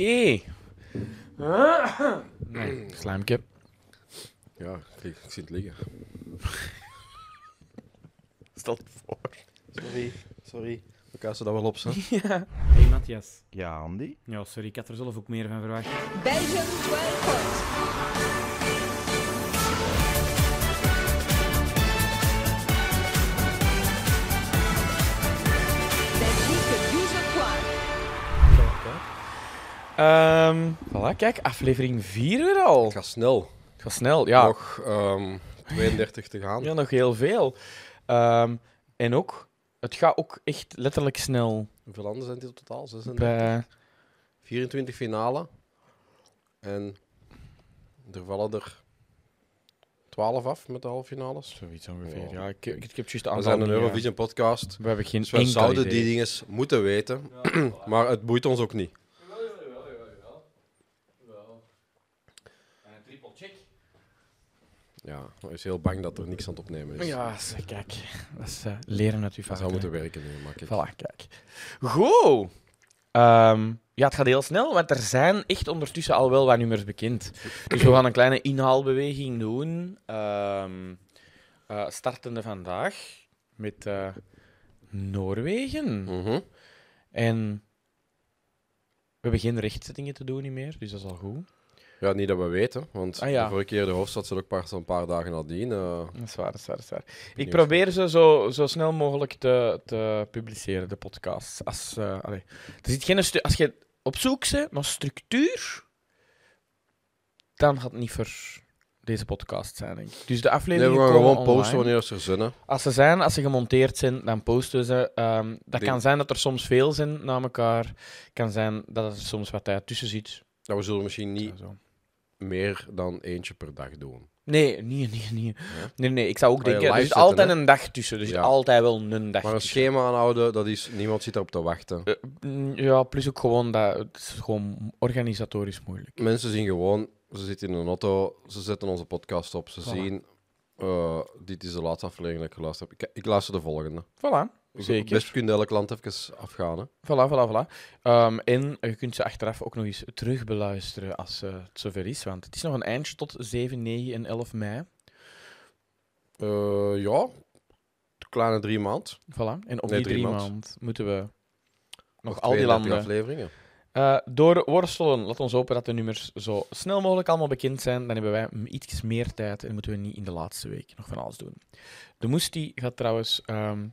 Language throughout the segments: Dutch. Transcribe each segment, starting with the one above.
Oké. Nee, slijmke. Ja, kijk, ik zie het liggen. Stel het voor. Sorry, sorry. We kassen dat wel op, zo. Ja. Hey Matthias. Ja, Andy? Ja, sorry, ik had er zelf ook meer van verwacht. Belgium 12 points. Ehm voilà, kijk, aflevering 4 weer al. Het gaat snel. Het gaat snel, ja. Nog ehm 32 te gaan. Ja, nog heel veel. Ehm, en ook, het gaat ook echt letterlijk snel. Hoeveel landen zijn dit in totaal? 36? Bij, 24 finale. En er vallen er 12 af met de halve finales. zoiets ongeveer. Wow. Ja, ik, ik, ik heb juist de We zijn een Eurovision podcast. We hebben geen Dus zouden idee. die dingen moeten weten. maar het boeit ons ook niet. Ja, hij is heel bang dat er niks aan het opnemen is. Ja, kijk. Dat is eh, leren uit uw Dat fouten. zou moeten werken kijk. Voilà, kijk. Goed. Ehm, ja, het gaat heel snel, want er zijn echt ondertussen al wel wat nummers bekend. Dus we gaan een kleine inhaalbeweging doen. Ehm eh, startende vandaag met eh, Noorwegen. Mhm. En we hebben geen rechtzettingen te doen niet meer, dus dat is al goed. Ja, niet dat we weten, want Ah, ja. de vorige keer de hoofdstad zat ook pas een paar dagen nadien. eh Dat is waar, dat is waar, dat is waar. Ik probeer ze zo, zo snel mogelijk te, te publiceren, de podcasts. Als, allee. er zit geen als je op zoek bent naar structuur, dan gaat het niet voor deze podcast zijn, denk ik. Dus de Nee, afleveringen we gaan gewoon posten wanneer ze er zijn. Als ze zijn, als ze gemonteerd zijn, dan posten ze. Ehm, dat kan zijn dat er soms veel zijn na elkaar. kan zijn dat er soms wat tijd tussen zit. Ja, we zullen misschien niet. Meer dan eentje per dag doen. Nee, nee, nee, nee. Nee, nee, ik zou ook denken, er is zetten, altijd hè? een dag tussen. Dus Ja. altijd wel een dag Maar een tussen. schema aanhouden, dat is, niemand zit erop te wachten. Eh, mm, Ja, plus ook gewoon dat het is gewoon organisatorisch moeilijk. Mensen zien gewoon, ze zitten in een auto, ze zetten onze podcast op, ze Voilà. zien, eh, dit is de laatste aflevering dat ik geluisterd heb. Ik, ik luister de volgende. Voilà, zeker. Best kun je elk land even afgaan. Hè. Voilà, voilà, voilà. Ehm, en je kunt ze achteraf ook nog eens terugbeluisteren als eh, het zover is. Want het is nog een eindje tot 7, 9 en 11 mei. Eh, ja, een kleine drie maand. Voilà. En op Nee, die drie maand. moeten we nog Of al die 32 landen afleveringen. eh doorworstelen. Laat ons hopen dat de nummers zo snel mogelijk allemaal bekend zijn. Dan hebben wij iets meer tijd en moeten we niet in de laatste week nog van alles doen. De Moestie gaat trouwens, ehm,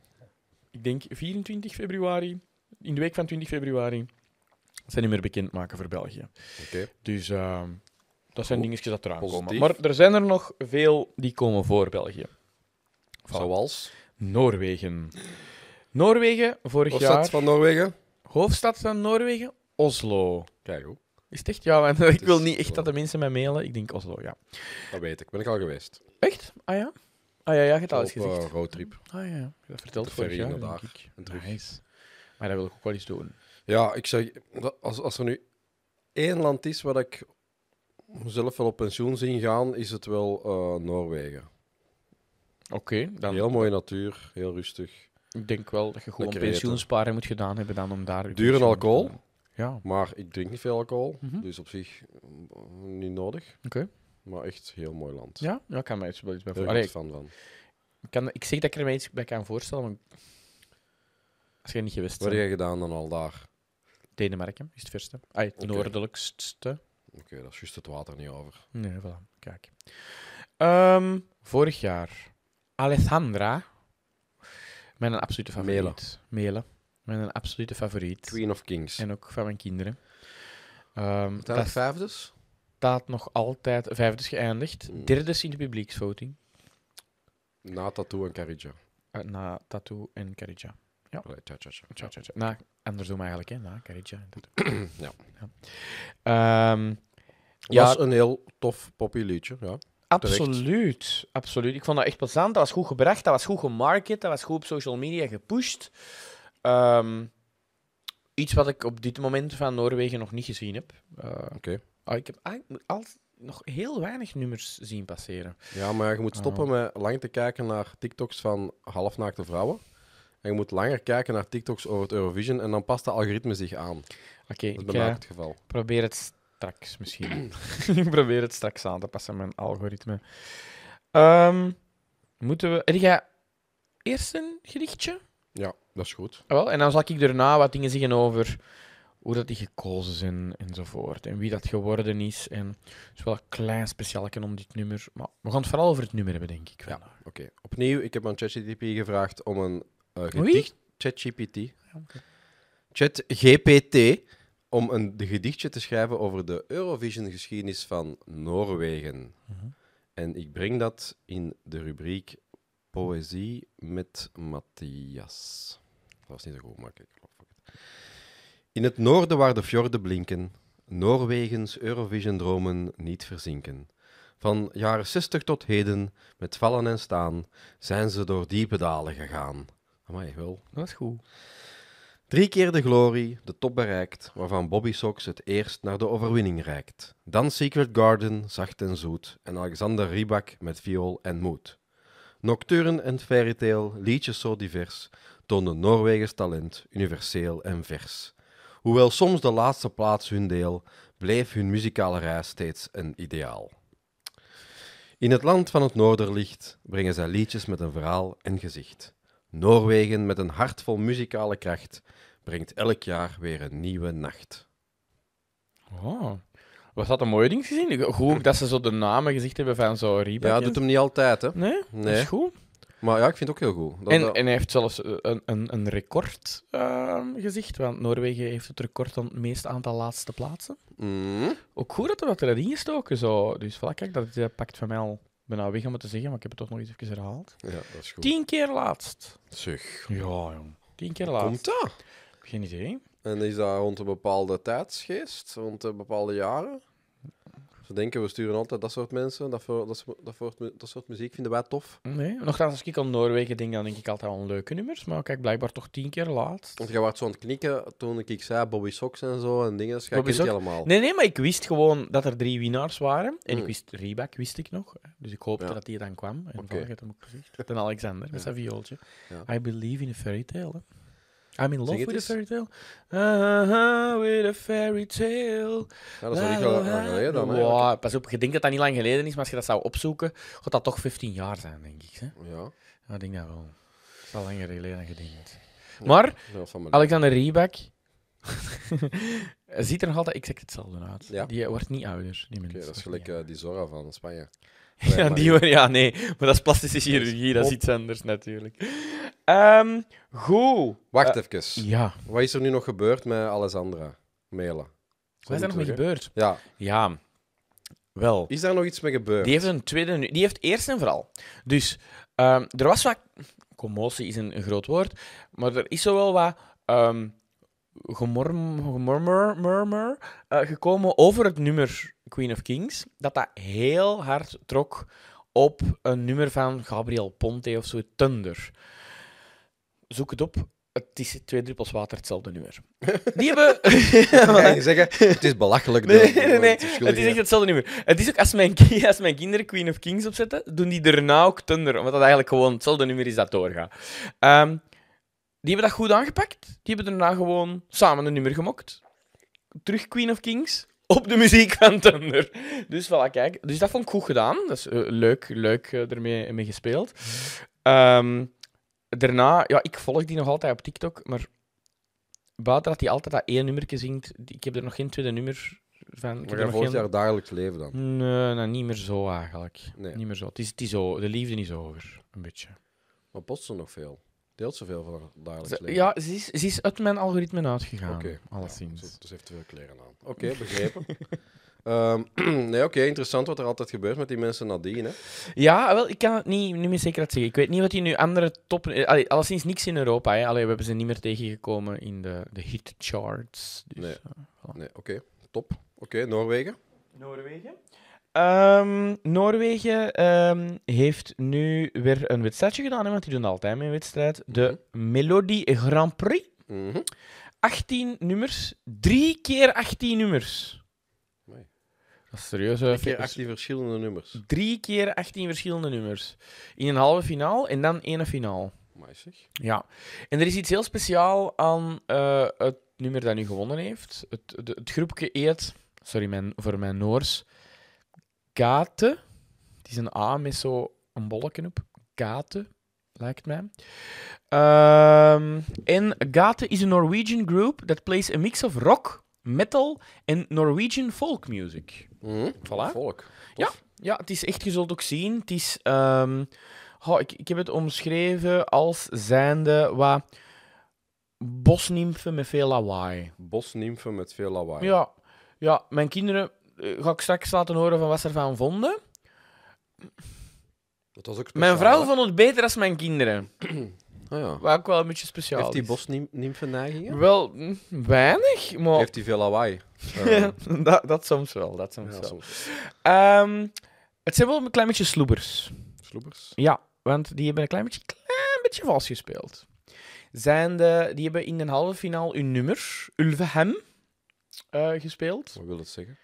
ik denk 24 februari, in de week van 20 februari, zijn nummer bekendmaken voor België. Oké. Dus ehm, dat zijn Goed. dingetjes dat eraan komen. Maar er zijn er nog veel die komen voor België. Zoals? Noorwegen. Noorwegen, vorig Hoofdstad jaar. van Noorwegen? Hoofdstad van Noorwegen? Oslo. Kijk hoe, Is het echt? Ja, want ik wil niet echt dat de mensen mij mailen. Ik denk Oslo, ja. dat weet ik. Ben ik al geweest. Echt? Ah ja? Ah ja, ja, je hebt al eens Op gezegd. eh, roadtrip. Ah ja, dat verteld de vorig jaar, naar denk daar ik. en terug. Nice. Maar dat wil ik ook wel eens doen. Ja, ik zeg, als, als er nu één land is waar ik mezelf wel op pensioen zien gaan, is het wel eh, Noorwegen. Oké, dan Heel mooie natuur, heel rustig. ik denk wel dat je gewoon Lekker pensioensparen moet gedaan hebben dan om daar... Duur alcohol? Ja, Maar ik drink niet veel alcohol, Mhm. dus op zich eh, niet nodig. oké. Maar echt heel mooi land. Ja, ja, ik kan mij iets bij voorstellen. fan van. Ik, kan, ik zeg dat ik er mij iets bij kan voorstellen, maar als je niet gewist Wat heb jij gedaan dan al daar? Denemarken is het verste. Ah, het Oké. noordelijkste. Oké, dat is juist het water niet over. Nee, voilà. Kijk. Ehm, vorig jaar. Alessandra. Mijn absolute favoriet. Melen. Mijn absolute favoriet. Queen of Kings. En ook van mijn kinderen. Ehm Dat dat vijfdes? Staat nog altijd... Vijfde is geëindigd. Mm. Derde is in de publieksvoting. Na Tattoo en Carriage. Eh, na Tattoo en Carija. Allee, tja, tja, tja. Tja, tja, tja. Na, andersom eigenlijk, hè. Na Carija en Tattoo. Ja. Ehm, Ja. Was een heel tof poppy liedje, ja. Absoluut, absoluut. Ik vond dat echt plezant. Dat was goed gebracht, dat was goed gemarket, dat was goed op social media gepusht. Ehm, iets wat ik op dit moment van Noorwegen nog niet gezien heb. Eh, Oké. Ah, ik heb eigenlijk al nog heel weinig nummers zien passeren. Ja, maar je moet stoppen Oh. met lang te kijken naar TikToks van halfnaakte vrouwen. En je moet langer kijken naar TikToks over het Eurovision en dan past dat algoritme zich aan. Oké, Dat is bij mij eh, het geval. probeer het straks misschien. ik probeer het straks aan te passen, mijn algoritme. Ehm, moeten we... Heb jij eerst een gedichtje? Ja, dat is goed. Ah, Wel, en dan zal ik daarna wat dingen zeggen over hoe dat die gekozen zijn enzovoort. En wie dat geworden is. En het is wel een klein speciaalje om dit nummer. Maar we gaan het vooral over het nummer hebben, denk ik. Ja. vandaag. Oké, opnieuw, ik heb aan ChatGPT gevraagd om een eh, gedicht... ChatGPT. ChatGPT om een de gedichtje te schrijven over de Eurovision-geschiedenis van Noorwegen. Mhm. En ik breng dat in de rubriek Poëzie met Matthias. Dat was niet zo goed, maar ik geloof het. In het noorden waar de fjorden blinken, Noorwegens Eurovision-dromen niet verzinken. Van jaren 60 tot heden, met vallen en staan, zijn ze door diepe dalen gegaan. Amai, wel. Dat is goed. Drie keer de glorie, de top bereikt, waarvan Bobby Sox het eerst naar de overwinning reikt. Dan Secret Garden, zacht en zoet, en Alexander Rybak met viool en moed. Nocturne en Fairy Tale, liedjes zo divers, toonden Noorwegens talent, universeel en vers. Hoewel soms de laatste plaats hun deel, bleef hun muzikale reis steeds een ideaal. In het land van het Noorderlicht brengen zij liedjes met een verhaal en gezicht. Noorwegen met een hart vol muzikale kracht brengt elk jaar weer een nieuwe nacht. Oh. Was dat een mooie ding gezien? Goed dat ze zo de namen gezegd hebben van zo Reebok. Ja, en- doet hem niet altijd, hè? Nee? Dat Nee. is goed. Maar ja, ik vind het ook heel goed. Dat, En, dat- en hij heeft zelfs eh, een, een, een record ehm, gezegd, want Noorwegen heeft het record aan het meeste aantal laatste plaatsen. Mm, Ook goed dat er wat erin gestoken zo. Dus voilà, kijk, dat pakt van mij al bijna weg om het te zeggen, maar ik heb het toch nog eens even herhaald. ja, dat is goed. Tien keer laatst. Zeg. Ja, jong. Tien keer laatst. Komt dat? Geen idee. En is dat rond een bepaalde tijdsgeest, rond een bepaalde jaren? Ze denken, we sturen altijd dat soort mensen, dat, voor, dat, soort- dat, mu- dat soort muziek vinden wij tof. Nee. Nochtans, als ik aan Noorwegen denk, dan denk ik altijd aan leuke nummers. Maar kijk, blijkbaar toch tien keer laatst. Want jij was zo aan het knikken toen ik zei Bobby Sox en zo en dingen, dat je Sox? allemaal. Nee, nee, maar ik wist gewoon dat er drie winnaars waren. En Mm. ik wist, Reebok wist ik nog. Dus ik hoopte Ja. dat die dan kwam. En okay. hem ook gezegd. En Alexander met zijn viooltje. Ja. I believe in a fairy tale. hè. I'm in love het with a fairy tale. Uh-huh, with a fairy tale. Ja, dat is wel niet lang lang geleden dan. pas op, je denkt dat dat niet lang geleden is, maar als je dat zou opzoeken, gaat dat toch 15 jaar zijn, denk ik. Hè? Ja, Ja, ik denk dat wel. Dat is al langer geleden dan je denkt. Maar, Alexander Riebak ziet er nog altijd exact hetzelfde uit. Ja? Die wordt niet ouder. Die Oké, mens. dat is gelijk eh, die Zora van Spanje. ja, die, ja, nee. Maar dat is plastische chirurgie, dat is iets anders natuurlijk. Ehm goed. Wacht Eh, even. Ja. Wat is er nu nog gebeurd met Alessandra Mela? Wat is er nog mee gebeurd? Ja, Ja. Wel. is daar nog iets mee gebeurd? Die heeft een tweede... nu- Die heeft eerst en vooral. Dus ehm, er was wat... Commotie is een, een groot woord. Maar er is zo wel wat... ehm gemorm, gemurmur murmur, eh, gekomen over het nummer Queen of Kings. Dat dat heel hard trok op een nummer van Gabriel Ponte of zo, Thunder. Zoek het op. Het is twee druppels water, hetzelfde nummer. Die hebben... Ga je zeggen, het is belachelijk. Nee, nee, nee. Het is echt hetzelfde nummer. Het is ook als mijn, als mijn kinderen Queen of Kings opzetten, doen die daarna ook Thunder. Omdat dat eigenlijk gewoon hetzelfde nummer is dat doorgaat. Ehm, die hebben dat goed aangepakt. Die hebben daarna gewoon samen een nummer gemokt. Terug Queen of Kings. Op de muziek van Thunder. Dus voilà, kijk. Dus dat vond ik goed gedaan. Dat is eh, leuk, leuk eh, ermee mee gespeeld. Ehm, daarna, ja, ik volg die nog altijd op TikTok, maar buiten dat hij altijd dat één nummertje zingt, ik heb er nog geen tweede nummer van. Ik Maar jij volgt geen... haar dagelijks leven dan? Nee, nee, niet meer zo eigenlijk. Nee. Niet meer zo. Het is, het is zo. De liefde is over, een beetje. Maar post ze nog veel? Deelt ze veel van haar dagelijks leven? ja, ze is, ze is uit mijn algoritme uitgegaan. Oké. Alleszins. Ja, ze- dus heeft te veel kleren aan. Oké, begrepen. Ehm, nee, oké, interessant wat er altijd gebeurt met die mensen nadien. Hè? Ja, wel, ik kan het niet, niet meer zeker zeggen. Ik weet niet wat die nu andere top... eh, Allee, alleszins niks in Europa. Hè. Allee, we hebben ze niet meer tegengekomen in de, de hit charts. Dus, Nee. eh, Nee, oké, top. Oké, Noorwegen. Noorwegen? Ehm, Noorwegen ehm, heeft nu weer een wedstrijdje gedaan, hè, want die doen altijd mee een wedstrijd. De Melody Grand Prix. Mhm. 18 nummers. Drie keer 18 nummers. Dat is serieus. hè. Een keer 18 verschillende nummers. Drie keer 18 verschillende nummers. In een halve finale en dan één finaal. Zeg. Ja. En er is iets heel speciaal aan eh, het nummer dat nu gewonnen heeft. Het, de- het groepje eet, sorry mijn, voor mijn Noors, Gate. Het is een A met zo een bolletje op. Gate, lijkt mij. Ehm, en Gate is een Norwegian group that plays a mix of rock, metal en Norwegian folk music. Voilà. Volk. Ja, ja, het is echt, je zult ook zien. Het is, ehm, ik, ik heb het omschreven als zijnde wat bosnimfen met veel lawaai. Bosnimfen met veel lawaai. Ja, ja, mijn kinderen eh, ga ik straks laten horen van wat ze ervan vonden. Dat was ook Mijn vrouw hè? vond het beter dan mijn kinderen. Ah, ja. Wat ook wel een beetje speciaal Heeft die is. bosnimfen neigingen? Wel, mm, weinig, maar... Heeft hij veel lawaai? Eh, dat, dat soms wel, dat soms ja, wel. soms. Ehm, het zijn wel een klein beetje sloebers. Sloebers. Ja, want die hebben een klein beetje, klein beetje vals gespeeld. Zijn de, die hebben in de halve finale hun nummer, Ulvehem, eh, gespeeld. Wat wil het zeggen?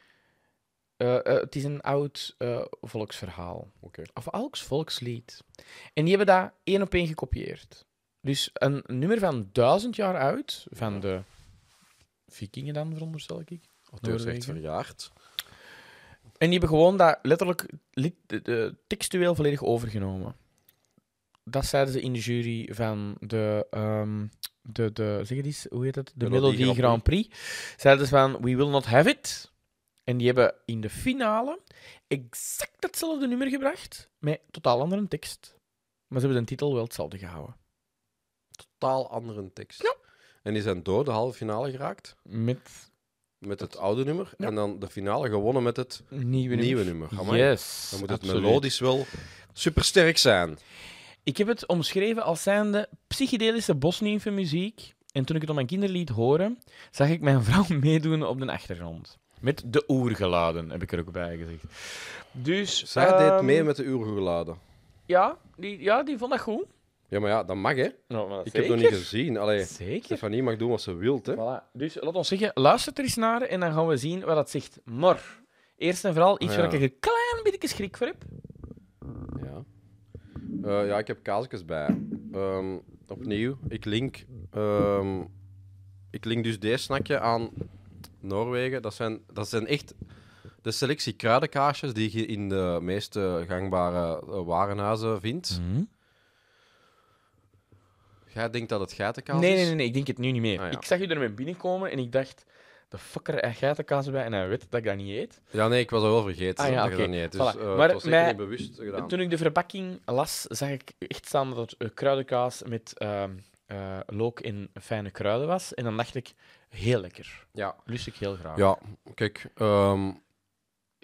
Eh, eh, het is een oud eh, volksverhaal. Oké. Of oud volkslied. En die hebben dat één op één gekopieerd. Dus een nummer van duizend jaar oud, van de vikingen dan, veronderstel ik. Of is echt verjaard. En die hebben gewoon dat letterlijk li- de, de- textueel volledig overgenomen. Dat zeiden ze in de jury van de, ehm, de, de zeg het eens, hoe heet het? De Melodie Melodie Grand Grand Prix. Zeiden ze van, we will not have it. En die hebben in de finale exact hetzelfde nummer gebracht, met totaal andere tekst. Maar ze hebben de titel wel hetzelfde gehouden. Totaal andere tekst. En die zijn door de halve finale geraakt Met met het oude nummer. Ja. En dan de finale gewonnen met het nieuwe, nieuwe nummer. Yes, Dan moet het absoluut. melodisch wel supersterk zijn. Ik heb het omschreven als zijnde psychedelische bosnimfenmuziek. En toen ik het op mijn kinderen liet horen, zag ik mijn vrouw meedoen op de achtergrond. Met de oergeluiden, heb ik er ook bij gezegd. Dus, Zij deed ehm, mee met de uurgeladen. Ja, die, ja, die vond dat goed. Ja, maar ja, dat mag, hè? Nou, maar Ik heb het nog niet zeker. gezien. Allee, Zeker. Stefanie mag doen wat ze wil, hè? Voilà. Dus laat ons zeggen, luister er eens naar en dan gaan we zien wat dat zegt. Maar, eerst en vooral iets Ja. waar ik een klein beetje schrik voor heb. Ja. Eh, ja, ik heb kaasjes bij. Ehm, opnieuw, ik link, ehm, ik link dus deze snakje aan Noorwegen. Dat zijn, dat zijn echt de selectie kruidenkaasjes die je in de meeste gangbare eh, warenhuizen vindt. Jij denkt dat het geitenkaas Nee, is? nee, nee, nee, ik denk het nu niet meer. Ah, ja. Ik zag u ermee binnenkomen en ik dacht, de fucker, hij geitenkaas bij en hij weet dat ik dat niet eet. Ja, nee, ik was dat wel vergeten. Ah, ja, dat oké. dat niet eet. Dus Voilà. eh, Maar het was mij- niet bewust gedaan. Toen ik de verpakking las, zag ik echt staan dat het eh, kruidenkaas met ehm, eh, look en fijne kruiden was. En dan dacht ik, heel lekker. Ja. Lust ik heel graag. Ja, kijk, ehm,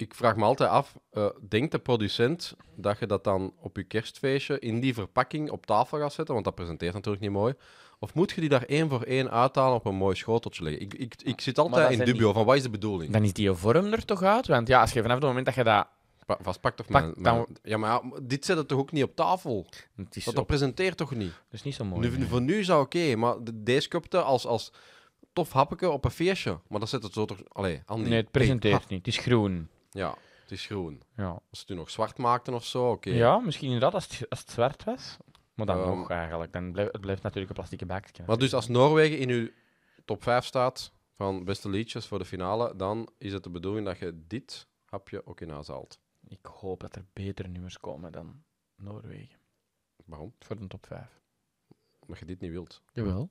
ik vraag me altijd af, eh, denkt de producent dat je dat dan op je kerstfeestje in die verpakking op tafel gaat zetten? Want dat presenteert natuurlijk niet mooi. Of moet je die daar één voor één uithalen op een mooi schoteltje leggen? Ik, ik, ik zit altijd in dubio die- van wat is de bedoeling? Dan is die vorm er toch uit? Want ja, als je vanaf het moment dat je dat... Pa- Vastpakt of Pak mijn, dan- Ja, maar ja, dit zet het toch ook niet op tafel? Het is, Dat, presenteert toch niet? dat is niet zo mooi. Nu, nee. voor nu is dat oké, maar de- deze kopte als, als tof happeke op een feestje. Maar dat zet het zo toch... Allee, Andy. Nee, het presenteert niet. Het is groen. Ja, het is groen. Ja, Als ze het nu nog zwart maakten of zo, oké. ja misschien inderdaad als het, als het zwart was. Maar dan nog eigenlijk. Dan blijft, het blijft natuurlijk een plastieke bakje. Maar dus als Noorwegen in uw top 5 staat van beste liedjes voor de finale, dan is het de bedoeling dat je dit hapje ook in huis haalt. Ik hoop dat er betere nummers komen dan Noorwegen. Waarom? Voor de top 5. Omdat je dit niet wilt. Jawel.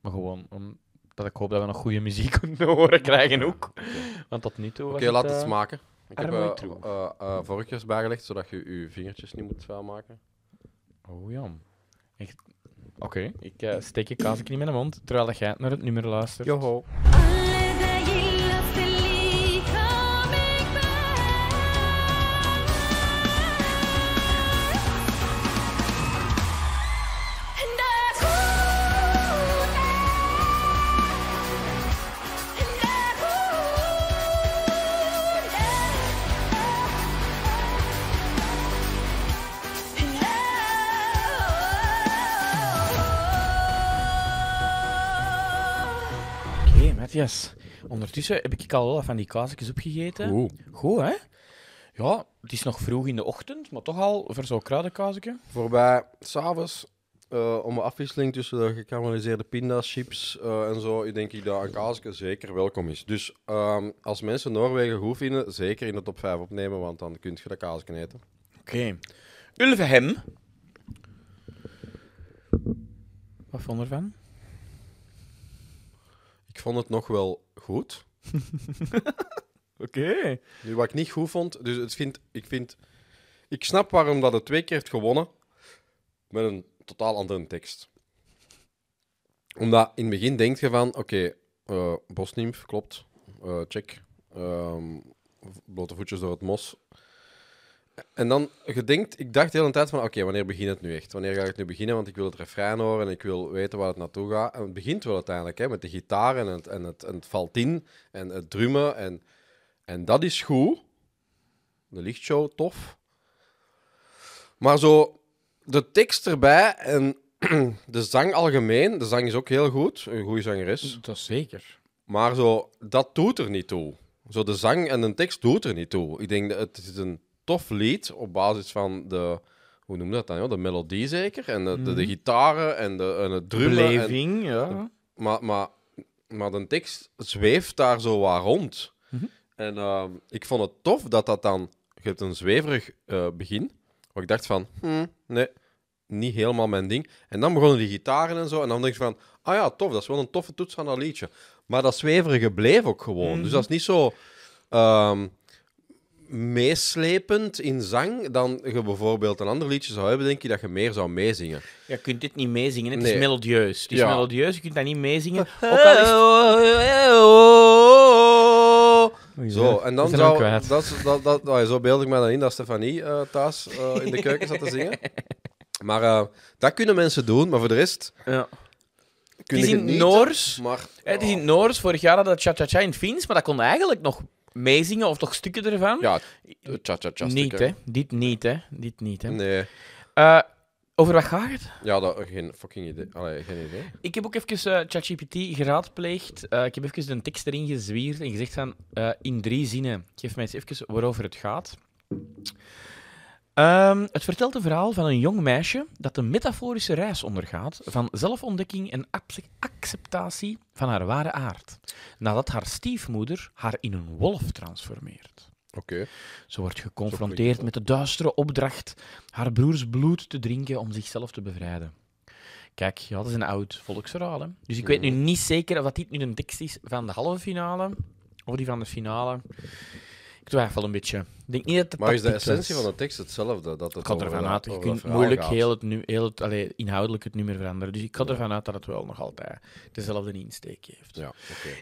Maar gewoon omdat ik hoop dat we nog goede muziek kunnen horen krijgen ook. Want tot nu toe Oké, laat het, het eh, smaken. Ik heb eh, eh, vorkjes bijgelegd, zodat je je vingertjes niet moet vuil maken. Oh ja. Echt- Oké, ik steek je kaasje in mijn mond, terwijl dat jij naar het nummer luistert. Joho. Matthias. Ondertussen heb ik al wel van die kaasjes opgegeten. Oeh. Goed, hè? Ja, het is nog vroeg in de ochtend, maar toch al voor zo'n kruidenkaasje. Voorbij, s'avonds, eh, om een afwisseling tussen de gekarameliseerde pinda's, chips eh, en zo, ik denk ik dat een kaasje zeker welkom is. Dus ehm, als mensen Noorwegen goed vinden, zeker in de top 5 opnemen, want dan kun je dat kaasje eten. Oké. Ulvehem. Wat vond je ervan? Ik vond het nog wel goed. Oké. Nu, wat ik niet goed vond, dus het vind, ik vind... Ik snap waarom dat het twee keer heeft gewonnen met een totaal andere tekst. Omdat in het begin denk je van, oké, eh bosnimf, klopt, eh, check. Ehm, blote voetjes door het mos. En dan, je denkt, ik dacht de hele tijd van, oké, wanneer begint het nu echt? Wanneer ga ik het nu beginnen? Want ik wil het refrein horen en ik wil weten waar het naartoe gaat. En het begint wel uiteindelijk, hè, met de gitaar en het, en het, en het valt in en het drummen. En, en dat is goed. De lichtshow, tof. Maar zo, de tekst erbij en de zang algemeen, de zang is ook heel goed, een goede zangeres. Dat zeker. Maar zo, dat doet er niet toe. Zo, de zang en de tekst doet er niet toe. Ik denk dat het is een tof lied op basis van de, hoe noem je dat dan? joh? De melodie zeker, en de, de, de gitaren en, de, en het drummen. en- ja. maar, maar, maar de tekst zweeft daar zo wat rond. Mhm. En ehm, ik vond het tof dat dat dan... Je hebt een zweverig eh, begin, waar ik dacht van... hmm, nee, niet helemaal mijn ding. En dan begonnen die gitaren en zo. En dan denk je van... Ah ja, tof, dat is wel een toffe toets van dat liedje. Maar dat zweverige bleef ook gewoon. Mhm. Dus dat is niet zo... ehm, meeslepend in zang dan je bijvoorbeeld een ander liedje zou hebben, denk je dat je meer zou meezingen. Je kunt dit niet meezingen, het Nee. is melodieus. Het is Ja. melodieus, je kunt dat niet meezingen. Ook al is Zo, en dan zou... kwijt. Dat, is- dat, dat, oh, zo beeld ik me dan in dat Stefanie eh, thuis eh, in de keuken zat te zingen. Maar eh, dat kunnen mensen doen, maar voor de rest Ja. Het is in het. Noors. Maar, Het is in het Noors. Vorig jaar hadden we Cha-Cha-Cha in het Fins, maar dat kon eigenlijk nog meezingen of toch stukken ervan. Ja, de cha-cha-cha niet, hè. Dit niet, hè. Dit niet, hè. Nee. Eh, over wat gaat het? Ja, dat, geen fucking idee. Allee, geen idee. Ik heb ook even eh, ChatGPT geraadpleegd. Eh, ik heb even een tekst erin gezwierd en gezegd van eh, in drie zinnen. Geef mij eens even waarover het gaat. Ehm, het vertelt een verhaal van een jong meisje dat een metaforische reis ondergaat van zelfontdekking en acce- acceptatie van haar ware aard, nadat haar stiefmoeder haar in een wolf transformeert. Oké. Ze wordt geconfronteerd met de duistere opdracht haar broers bloed te drinken om zichzelf te bevrijden. Kijk, ja, dat is een oud volksverhaal. Hè? Dus ik weet nu niet zeker of dat dit nu een tekst is van de halve finale of die van de finale. Ik twijfel een beetje. Ik denk niet dat het Maar is de essentie van de tekst hetzelfde? Dat het Ik ga ervan uit. Je kunt moeilijk gaat? heel het, nu, heel het allee, inhoudelijk het nummer veranderen. Dus ik ga ervan uit dat het wel nog altijd dezelfde insteek heeft. Ja.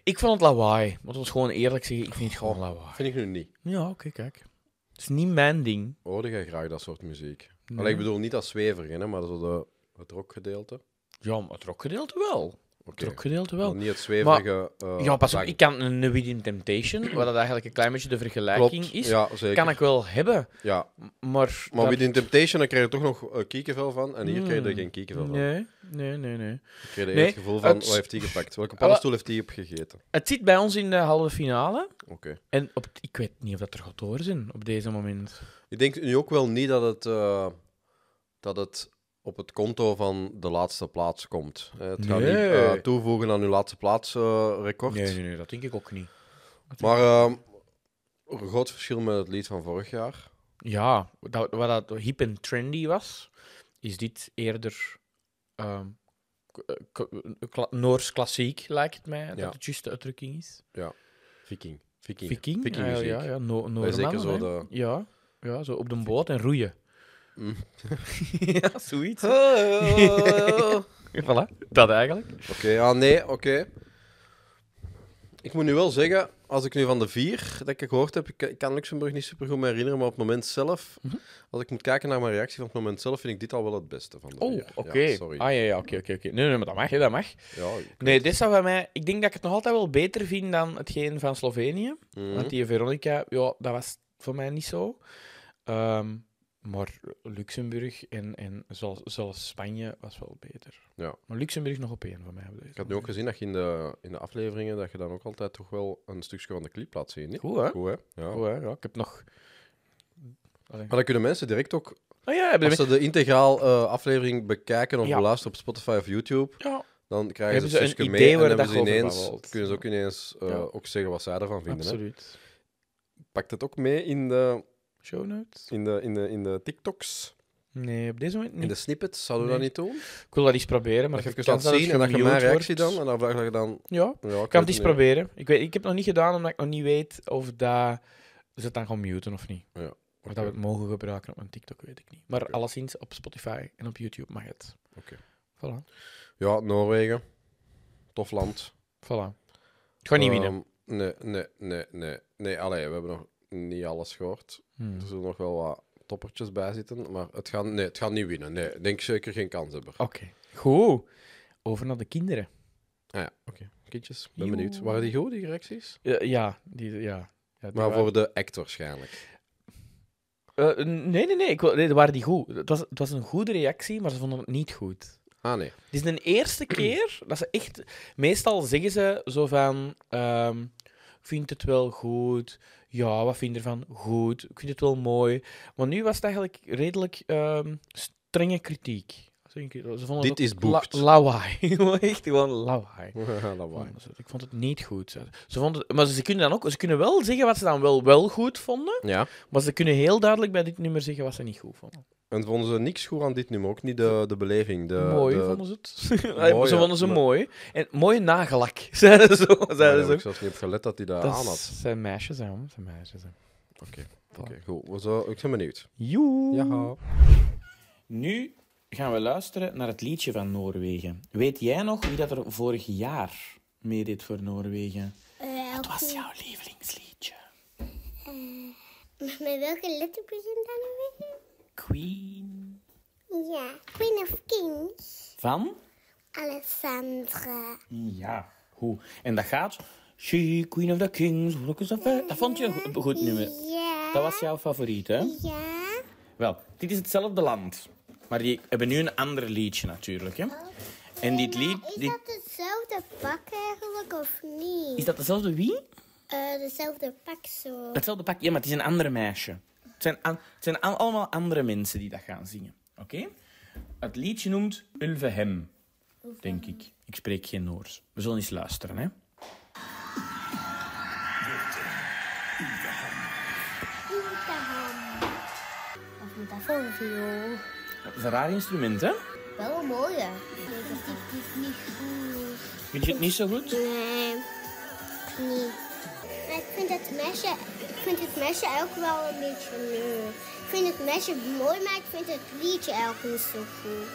Ik vond het lawaai. Want ons gewoon eerlijk zeggen, ik vind het gewoon lawaai. Vind ik nu niet. Ja, oké, kijk. Het is niet mijn ding. Hoorde jij graag dat soort muziek? Nee. Allee, ik bedoel niet dat zweverige, hè, maar zo de, het rockgedeelte. Ja, maar het rockgedeelte wel. Oké. Het rockgedeelte wel. Maar Niet het zweverige. eh, Ja, pas op, ik kan een Within Temptation, wat dat eigenlijk een klein beetje de vergelijking Klopt, is, ja, kan ik wel hebben. Ja, Maar, maar Temptation, dan krijg je toch nog uh, kiekenvel van. En hier krijg je er Mm. geen kiekenvel van. Nee, nee, nee, nee. Ik krijg Nee, het gevoel van, het- wat heeft hij gepakt? Welke paddenstoel heeft hij opgegeten? Het zit bij ons in de halve finale. Oké. En op, ik weet niet of dat er gaat door zijn op deze moment. Ik denk nu ook wel niet dat het, eh, dat het op het konto van de laatste plaats komt. Eh, het gaat niet eh, toevoegen aan uw laatste plaats eh, record. Nee, nee, nee, dat denk ik ook niet. Maar ehm, een groot verschil met het lied van vorig jaar. Ja, dat, wat dat hip en trendy was, is dit eerder ehm, kla- Noors klassiek, lijkt het mij, Ja. dat het juiste uitdrukking is. Viking. Viking. Viking, Vikingmuziek. ja, ja, ja, no Noormannen, zeker zo de... Ja, ja, zo op de boot en roeien. Mm. ja, zoiets. Oké, voilà, dat eigenlijk. ja, nee, oké. Ik moet nu wel zeggen, als ik nu van de vier dat ik gehoord heb, ik, kan Luxemburg niet super goed me herinneren, maar op het moment zelf, Mhm. als ik moet kijken naar mijn reactie van het moment zelf, vind ik dit al wel het beste van de Oh, oké. Ja, sorry. ah, ja, ja, oké, oké, oké. Nee, nee, maar dat mag, hè, dat mag. Ja, ik- Nee, dit zou bij mij... Ik denk dat ik het nog altijd wel beter vind dan hetgeen van Slovenië. Mhm. Want die Veronica, ja, dat was voor mij niet zo. Ehm, maar Luxemburg en, en zelfs, zelfs Spanje was wel beter. Ja. Maar Luxemburg nog op één voor mij. Ik had nu ook gezien dat je in de, in de afleveringen dat je dan ook altijd toch wel een stukje van de clip laat zien. Niet? Goed, hè? Goed, hè? Ja. Oh, hè, ja, ik heb nog... Maar dan kunnen mensen direct ook Oh ja, Als ze... de integraal eh, aflevering bekijken of Ja. beluisteren op Spotify of YouTube, Ja, dan krijgen Hebben ze ze een stukje idee mee en hebben ze ineens, kunnen ze ook ineens eh, Ja. ook zeggen wat zij ervan vinden. Hè. absoluut. Pakt het ook mee in de, Show notes? in de, in de, in de TikToks, Nee, op deze moment niet. in de snippets? Zouden we Nee. dat niet doen? Ik wil dat eens proberen, maar dat je kans zien en dat je mijn reactie wordt- dan, en dan vraag je dan... Ja, Ja, ik kan het eens niet. proberen. Ik, weet, ik heb het nog niet gedaan, omdat ik nog niet weet of dat ze het dan gaan muten of niet. Ja, Of dat we het mogen gebruiken op mijn TikTok, weet ik niet. Maar Oké. alleszins op Spotify en op YouTube mag het. Oké. Voilà. Ja, Noorwegen. Tof land. Voilà. Ik ga niet Ehm, winnen. Nee, nee, nee, nee. Nee, allee, we hebben nog niet alles gehoord. Hmm. Er zullen nog wel wat toppertjes bij zitten, maar het gaat, nee, het gaat niet winnen. Nee, ik denk zeker geen kans hebben. Oké. Goed. Over naar de kinderen. Ah ja, oké. Kindjes, ben benieuwd. Waren die goed, die reacties? Ja, ja, die, ja. ja die Maar waren- voor de act waarschijnlijk. Eh, nee, nee, nee, ik, nee, waren die goed. Het was, het was een goede reactie, maar ze vonden het niet goed. Ah, nee. Het is de eerste keer dat ze echt... Meestal zeggen ze zo van... ehm, ik vind het wel goed. Ja, wat vind je ervan? Goed. Ik vind het wel mooi. Maar nu was het eigenlijk redelijk ehm, strenge kritiek. Ze Dit is boekt. La lawaai. Echt gewoon lawaai. Ik vond het niet goed. Ze ze vonden, maar ze kunnen dan ook... Ze kunnen wel zeggen wat ze dan wel, wel goed vonden. Ja. Maar ze kunnen heel duidelijk bij dit nummer zeggen wat ze niet goed vonden. En vonden ze niks goed aan dit nummer? Ook niet de, de beleving? De, mooi de... vonden ze het. Mooi, ze vonden ze Maar- mooi. En mooie nagellak, zeiden ze. Daar Zeiden heb ze. ik zelfs niet op gelet dat hij dat, Dat aan had. zijn meisjes, hè. Dat zijn meisjes, hè. Oké, oké, goed. We zo, ik ben benieuwd. Joe. Ja. Nu gaan we luisteren naar het liedje van Noorwegen. Weet jij nog wie dat er vorig jaar meedeed voor Noorwegen? Wat was jouw lievelingsliedje? Met welke letter begint dan weer? Queen. Ja, Queen of Kings. Van? Alessandra. Ja. Hoe? En dat gaat... She, Queen of the Kings, look us up. Dat vond je een goed nummer. Ja. Dat was jouw favoriet, hè? Ja. Wel, dit is hetzelfde land. Maar die hebben nu een ander liedje natuurlijk, hè? En dit lied... Is Dit... dat hetzelfde pak eigenlijk of niet? Is dat dezelfde wie? Eh, dezelfde pak zo. Hetzelfde pak, ja, maar het is een ander meisje. Het zijn, het zijn al- allemaal andere mensen die dat gaan zingen. Oké? Het liedje noemt Ulvehem, denk ik. Ik spreek geen Noors. We zullen eens luisteren, hè? Of moet dat voor een viool? Dat is een raar instrument, hè? Wel een mooie. Nee, dat is niet goed. Vind je het niet zo goed? Nee, niet. Vind het mesje, ik vind het mesje ook wel een beetje leuk. Ik vind het mesje mooi, maar ik vind het liedje ook niet zo goed.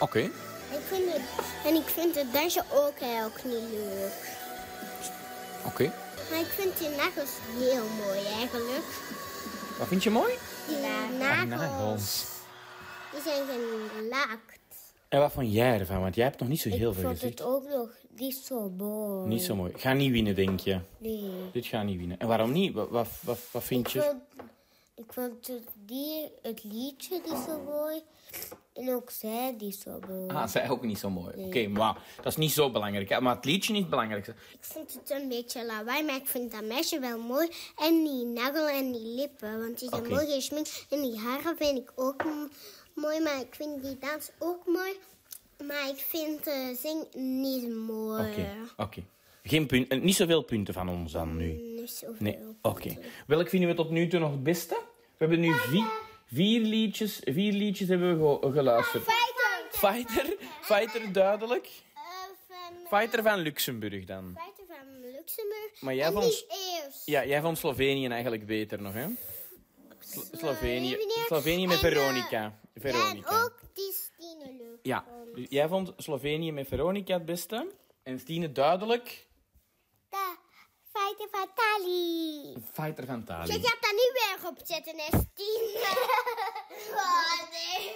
Oké. Ik vind het, en ik vind het dansje ook ook niet leuk. Oké. Maar ik vind die nagels heel mooi eigenlijk. Wat vind je mooi? Die nagels. nagels, die zijn gelakt. En wat vond jij ervan? Want jij hebt nog niet zo heel ik veel vond gezegd. het ook nog niet zo mooi. Niet zo mooi. Ga niet winnen, denk je? Nee. Dit gaat niet winnen. En waarom niet? Wat, wat, wat, wat vind Ik je? vond, ik vond het, die, het liedje niet zo mooi. En ook zij niet zo mooi. Ah, zij ook niet zo mooi. Oké, maar dat is niet zo belangrijk. Hè? Maar het liedje is het belangrijkste. Ik vind het een beetje lawaai, maar ik vind dat meisje wel mooi. En die nagel en die lippen, want die zijn mooi gesminkt. En die haren vind ik ook m- mooi, maar ik vind die dans ook mooi. Maar ik vind de zing niet mooi. Oké, oké. Geen punt, eh, niet zoveel punten van ons dan nu. Niet zoveel. Nee, oké. Welk vinden we tot nu toe nog het beste? We hebben nu vier, vier liedjes, vier liedjes hebben we ge- geluisterd. Fighter! Fighter, Fighter duidelijk. Eh, Fighter van Luxemburg dan. Fighter van Luxemburg. Maar jij vond-. Ja, jij vond Slovenië eigenlijk beter nog, hè? Slo- Slovenië, Slovenië met eh, Veronica. En ook die Stine leuk. Ja, dus jij vond Slovenië met Veronica het beste. En Stine duidelijk Da, Fighter van Tali. Fighter van Je Tali. gaat daar nu weer op zetten, hè, Stine. oh, nee.